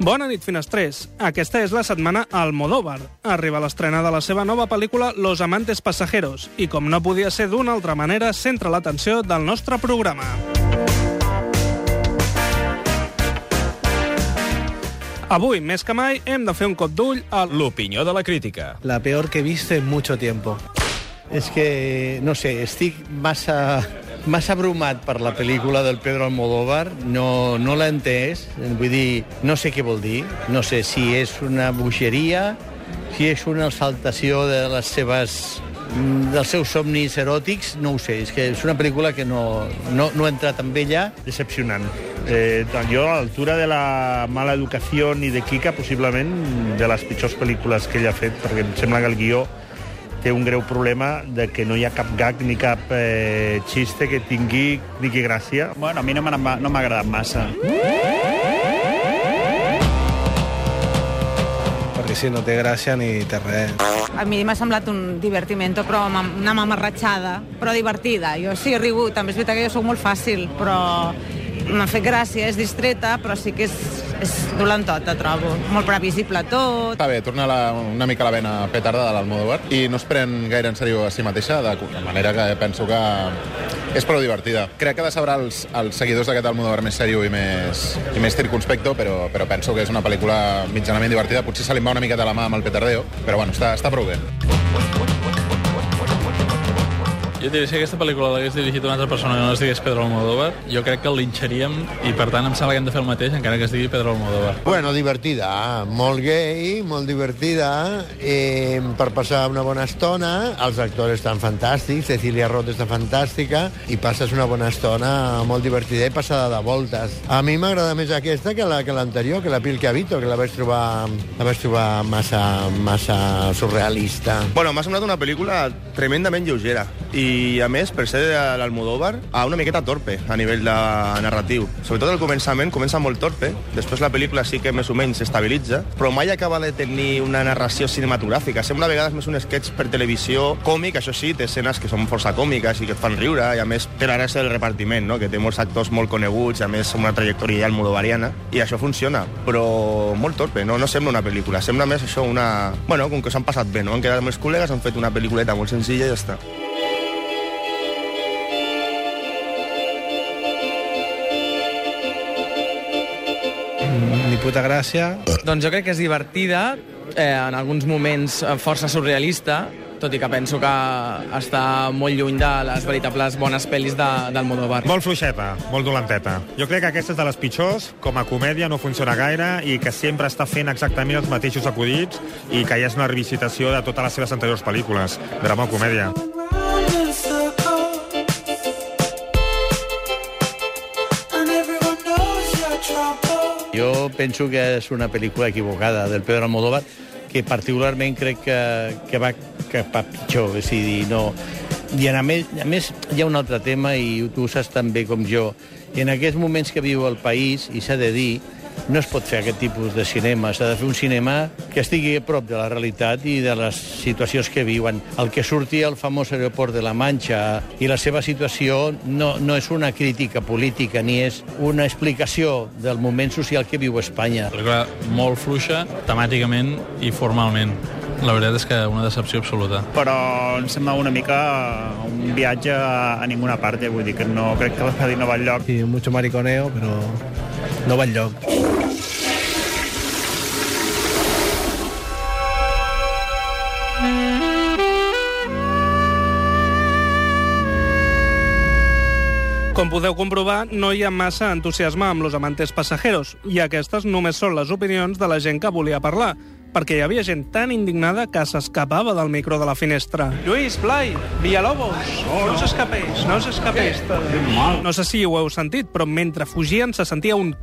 Bona nit, finestrers. Aquesta és la setmana Almodóvar. Arriba l'estrena de la seva nova pel·lícula Los amantes pasajeros i, com no podia ser d'una altra manera, centra l'atenció del nostre programa. Avui, més que mai, hem de fer un cop d'ull a L'opinió de la crítica. La peor que he visto en mucho tiempo. És que, no sé, estic massa, massa abrumat per la pel·lícula del Pedro Almodóvar. No, no l'he entès. Vull dir, no sé què vol dir. No sé si és una bogeria, si és una exaltació de les seves dels seus somnis eròtics, no ho sé, és que és una pel·lícula que no, no, no he entrat amb ella. decepcionant. Eh, jo, a l'altura de la mala educació i de Kika, possiblement de les pitjors pel·lícules que ell ha fet, perquè em sembla que el guió té un greu problema de que no hi ha cap gag ni cap eh, xiste que tingui ni que gràcia. Bueno, a mi no m'ha no agradat massa. Perquè si no té gràcia ni té res. A mi m'ha semblat un divertimento, però una mamarratxada, però divertida. Jo sí he rigut, també és veritat que jo sóc molt fàcil, però m'ha fet gràcia, és distreta, però sí que és, és dolentota, trobo. Molt previsible tot. Està bé, torna la, una mica la vena petarda de l'Almodóvar i no es pren gaire en sèrio a si mateixa, de, de manera que penso que és prou divertida. Crec que decebrà els, els seguidors d'aquest Almodóvar més sèrio i més, i més circunspecto, però, però penso que és una pel·lícula mitjanament divertida. Potser se li va una mica de la mà amb el petardeo, però bueno, està, està prou bé. Jo diria, si aquesta pel·lícula l'hagués dirigit una altra persona que no es digués Pedro Almodóvar, jo crec que el linxaríem i, per tant, em sembla que hem de fer el mateix encara que es digui Pedro Almodóvar. Bueno, divertida, molt gay, molt divertida, eh, per passar una bona estona, els actors estan fantàstics, Cecilia Roth està fantàstica, i passes una bona estona molt divertida i passada de voltes. A mi m'agrada més aquesta que la que l'anterior, que la Pil que habito, que la vaig trobar, la vaig trobar massa, massa surrealista. Bueno, m'ha semblat una pel·lícula tremendament lleugera i, a més, per ser de l'Almodóvar, a una miqueta torpe a nivell de narratiu. Sobretot el començament comença molt torpe, després la pel·lícula sí que més o menys s'estabilitza, però mai acaba de tenir una narració cinematogràfica. Sembla a vegades més un sketch per televisió còmic, això sí, té escenes que són força còmiques i que et fan riure, i a més té la gràcia del repartiment, no? que té molts actors molt coneguts, a més una trajectòria almodovariana, i això funciona, però molt torpe, no, no sembla una pel·lícula, sembla més això una... Bueno, com que s'han passat bé, no? Han quedat amb els col·legues, han fet una pel·lículeta molt senzilla i ja està. Puta gràcia. Doncs jo crec que és divertida, eh, en alguns moments eh, força surrealista, tot i que penso que està molt lluny de les veritables bones pel·lis de, d'Almodóvar. Molt fluixeta, molt dolenteta. Jo crec que aquesta és de les pitjors, com a comèdia no funciona gaire i que sempre està fent exactament els mateixos acudits i que ja és una revisitació de totes les seves anteriors pel·lícules. Drama o comèdia. Jo penso que és una pel·lícula equivocada del Pedro Almodóvar, que particularment crec que, que va cap a pitjor, és a dir, no... I a més, a més hi ha un altre tema, i tu ho saps tan bé com jo, en aquests moments que viu el país, i s'ha de dir, no es pot fer aquest tipus de cinema. S'ha de fer un cinema que estigui a prop de la realitat i de les situacions que viuen. El que surti al famós aeroport de la Manxa i la seva situació no, no és una crítica política ni és una explicació del moment social que viu Espanya. Pel·lícula molt fluixa, temàticament i formalment. La veritat és que una decepció absoluta. Però em sembla una mica un viatge a ninguna parte, vull dir que no crec que la pel·li no va enlloc. Sí, mucho mariconeo, però no va enlloc. Com podeu comprovar, no hi ha massa entusiasme amb los amantes pasajeros, i aquestes només són les opinions de la gent que volia parlar, perquè hi havia gent tan indignada que s'escapava del micro de la finestra. Lluís, Blai, Villalobos, no us escapeix, no us escapeix. No sé si ho heu sentit, però mentre fugien se sentia un...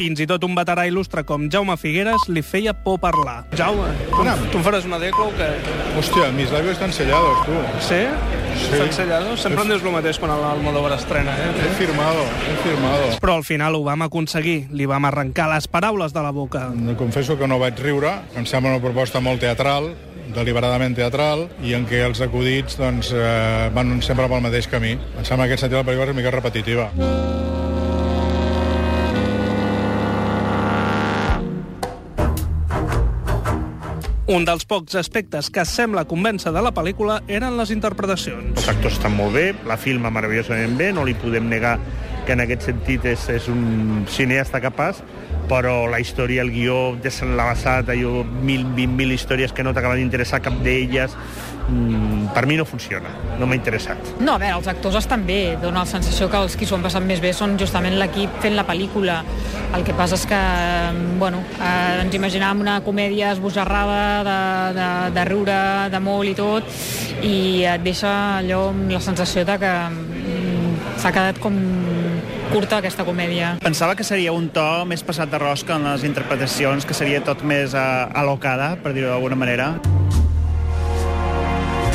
Fins i tot un veterà il·lustre com Jaume Figueres li feia por parlar. Jaume, tu, tu em faràs una decla o què? Hostia, mis labios están sellados, tú. Sí? Sí. Estan sellados? Sempre em dius el mateix quan l'Almodóvar estrena, eh? He firmado, he firmado. Però al final ho vam aconseguir. Li vam arrencar les paraules de la boca. Confesso que no vaig riure, em sembla una proposta molt teatral, deliberadament teatral i en què els acudits doncs, eh, van sempre pel mateix camí. Em sembla que aquest sentit la pel·lícula és una mica repetitiva. Un dels pocs aspectes que sembla convèncer de la pel·lícula eren les interpretacions. Els actors estan molt bé, la filma meravellosament bé, no li podem negar que en aquest sentit és, és un cineasta capaç, però la història, el guió desenlabassat, allò, mil, vint mil històries que no t'acaben d'interessar cap d'elles, mm, per mi no funciona, no m'ha interessat. No, a veure, els actors estan bé, dona la sensació que els qui s'ho han passat més bé són justament l'equip fent la pel·lícula. El que passa és que, bueno, eh, ens imaginàvem una comèdia esbojarrada, de, de, de riure de molt i tot, i et deixa allò la sensació de que mm, s'ha quedat com curta aquesta comèdia. Pensava que seria un to més passat de rosca en les interpretacions, que seria tot més uh, alocada, per dir-ho d'alguna manera.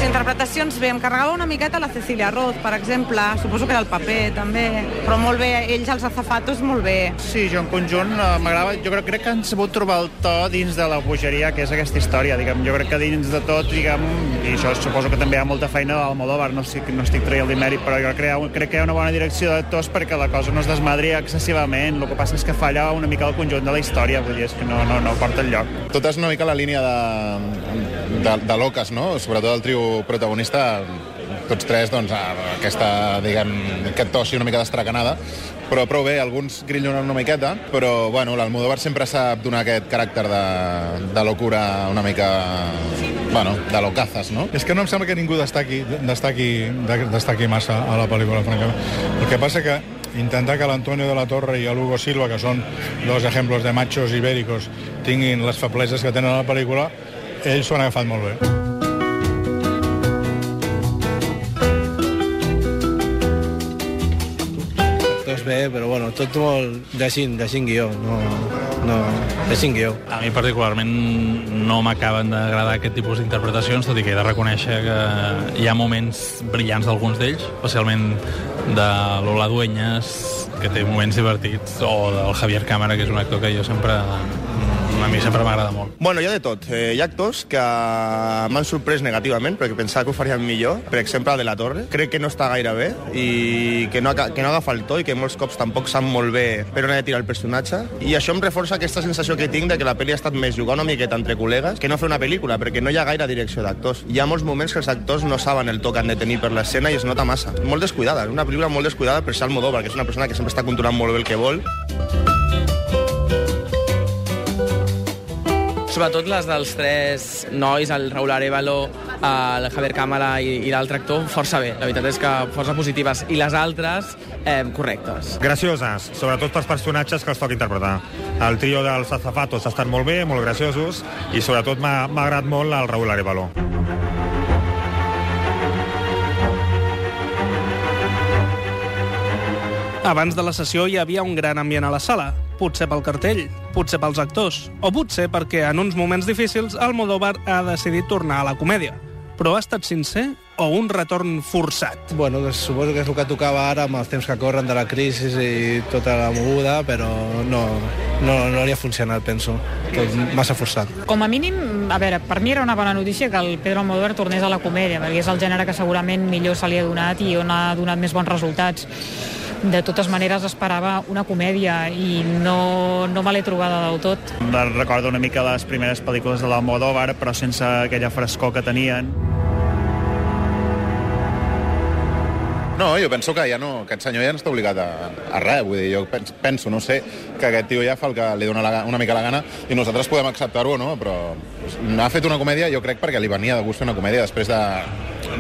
Interpretacions bé, em carregava una miqueta la Cecilia Roth, per exemple, suposo que era el paper també, però molt bé, ells els azafatos molt bé. Sí, jo en conjunt eh, m'agrada, jo crec, crec que han sabut trobar el to dins de la bogeria que és aquesta història, diguem, jo crec que dins de tot, diguem, i això suposo que també hi ha molta feina d'Almodóvar, no estic, no estic traient el mèrit, però jo crec crec que hi ha una bona direcció d'actors perquè la cosa no es desmadri excessivament, el que passa és que falla una mica el conjunt de la història, vull dir, és que no, no, no porta el lloc. Tot és una mica la línia de, de, de loques, no? Sobretot el trio protagonista, tots tres, doncs, aquesta, diguem, aquest to així una mica destracanada, però prou bé, alguns grillonen una miqueta, però, bueno, l'Almodóvar sempre sap donar aquest caràcter de, de locura una mica, bueno, de locazas, no? És que no em sembla que ningú destaqui, destaqui, destaqui massa a la pel·lícula, francament. El que passa que intentar que l'Antonio de la Torre i l'Hugo Silva, que són dos exemples de machos ibèricos, tinguin les febleses que tenen a la pel·lícula, ells s'ho han agafat molt bé. Bé, però bueno, tot molt deixint, deixint guió, no, no, deixint guió. A mi particularment no m'acaben d'agradar aquest tipus d'interpretacions, tot i que he de reconèixer que hi ha moments brillants d'alguns d'ells, especialment de l'Ola Dueñas, que té moments divertits, o del Javier Cámara, que és un actor que jo sempre... A mi sempre m'agrada molt. Bueno, hi ha de tot. Eh, hi ha actors que m'han sorprès negativament perquè pensava que ho farien millor. Per exemple, de la Torre. Crec que no està gaire bé i que no, que no agafa el to i que molts cops tampoc sap molt bé per on ha de tirar el personatge. I això em reforça aquesta sensació que tinc de que la pel·li ha estat més jugar una miqueta entre col·legues que no fer una pel·lícula, perquè no hi ha gaire direcció d'actors. Hi ha molts moments que els actors no saben el to que han de tenir per l'escena i es nota massa. Molt descuidada, és una pel·lícula molt descuidada per ser Almodóvar, que és una persona que sempre està controlant molt bé el que vol. Sobretot les dels tres nois, el Raúl Arevalo, el Javier Cámara i, i l'altre actor, força bé. La veritat és que força positives. I les altres, eh, correctes. Gracioses, sobretot pels personatges que els toca interpretar. El trio dels azafatos estan molt bé, molt graciosos, i sobretot m'ha m'ha agradat molt el Raúl Arevalo. Abans de la sessió hi havia un gran ambient a la sala, potser pel cartell, potser pels actors, o potser perquè en uns moments difícils Almodóvar ha decidit tornar a la comèdia. Però ha estat sincer o un retorn forçat? Bueno, suposo que és el que tocava ara amb els temps que corren de la crisi i tota la moguda, però no, no, no li ha funcionat, penso. Tot massa forçat. Com a mínim, a veure, per mi era una bona notícia que el Pedro Almodóvar tornés a la comèdia, perquè és el gènere que segurament millor se li ha donat i on ha donat més bons resultats. De totes maneres esperava una comèdia i no, no me l'he trobada del tot. Recordo una mica les primeres pel·lícules de l'Almodóvar, però sense aquella frescor que tenien. No, jo penso que ja no, aquest senyor ja no està obligat a, a res, vull dir, jo pens, penso, no sé, que aquest tio ja fa el que li dona la, una mica la gana i nosaltres podem acceptar-ho, no? Però ha fet una comèdia, jo crec, perquè li venia de gust fer una comèdia després de,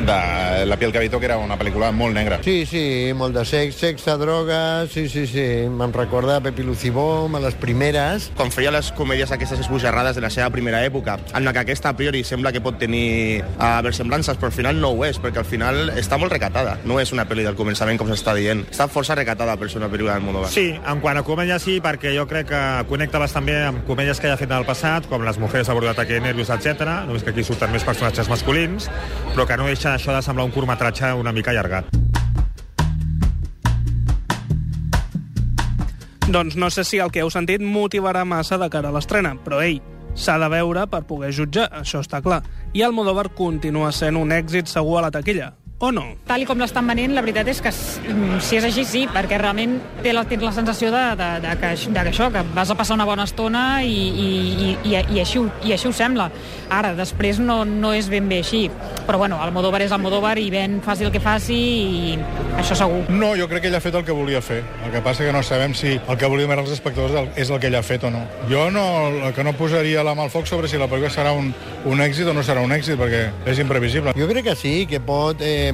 de La piel que habito, que era una pel·lícula molt negra. Sí, sí, molt de sex, sexe, droga, sí, sí, sí. Me'n recorda Pepi Lucibom, a les primeres. quan feia les comèdies aquestes esbojarrades de la seva primera època, en la que aquesta a priori sembla que pot tenir uh, versemblances, però al final no ho és, perquè al final està molt recatada. No és una pel·li del començament, com s'està dient. Està força recatada per ser una pel·lícula d'Almodóvar. Sí, en quant a comèdia sí, perquè jo crec que connecta bastant bé amb comèdies que ja ha fet en el passat, com Les mujeres a bordo d'ataque nervios, etc. Només que aquí surten més personatges masculins, però que no deixa això de semblar un curtmetratge una mica allargat. Doncs no sé si el que heu sentit motivarà massa de cara a l'estrena, però ei, s'ha de veure per poder jutjar, això està clar. I Almodóvar continua sent un èxit segur a la taquilla. O no? Tal i com l'estan venent, la veritat és que mm, si és així, sí, perquè realment té la, tens la sensació de, de, de, que, de que això, que vas a passar una bona estona i, i, i, i, i, així, ho, i així ho sembla. Ara, després no, no és ben bé així. Però bueno, Almodóvar és Almodóvar i Ben faci el que faci i això segur. No, jo crec que ell ha fet el que volia fer. El que passa que no sabem si el que volíem els espectadors és el que ell ha fet o no. Jo no, el que no posaria la mà al foc sobre si la pel·lícula serà un, un èxit o no serà un èxit, perquè és imprevisible. Jo crec que sí, que pot... Eh,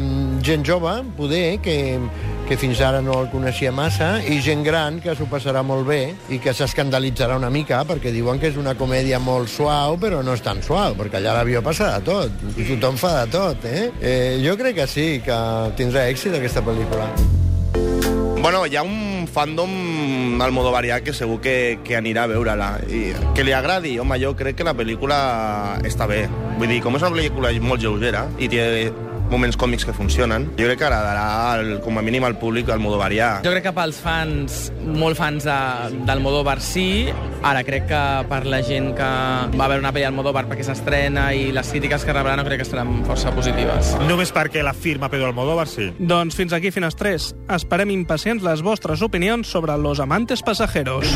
gent jove, poder, que, que fins ara no el coneixia massa, i gent gran que s'ho passarà molt bé i que s'escandalitzarà una mica perquè diuen que és una comèdia molt suau, però no és tan suau, perquè allà l'avió passa de tot, i tothom fa de tot, eh? eh jo crec que sí, que tindrà èxit aquesta pel·lícula. Bueno, hi ha un fandom almodovarià que segur que, que anirà a veure-la. I que li agradi, home, jo crec que la pel·lícula està bé. Vull dir, com és una pel·lícula molt lleugera i té moments còmics que funcionen, jo crec que agradarà, al, com a mínim, al públic almodovarià. Jo crec que pels fans, molt fans de, d'Almodóvar sí, ara crec que per la gent que va veure una pel·li d'Almodóvar perquè s'estrena i les crítiques que rebrà no crec que estaran força positives. Només perquè la firma Pedro Almodóvar, sí. Doncs fins aquí Finestrés. Esperem impacients les vostres opinions sobre Los amantes pasajeros.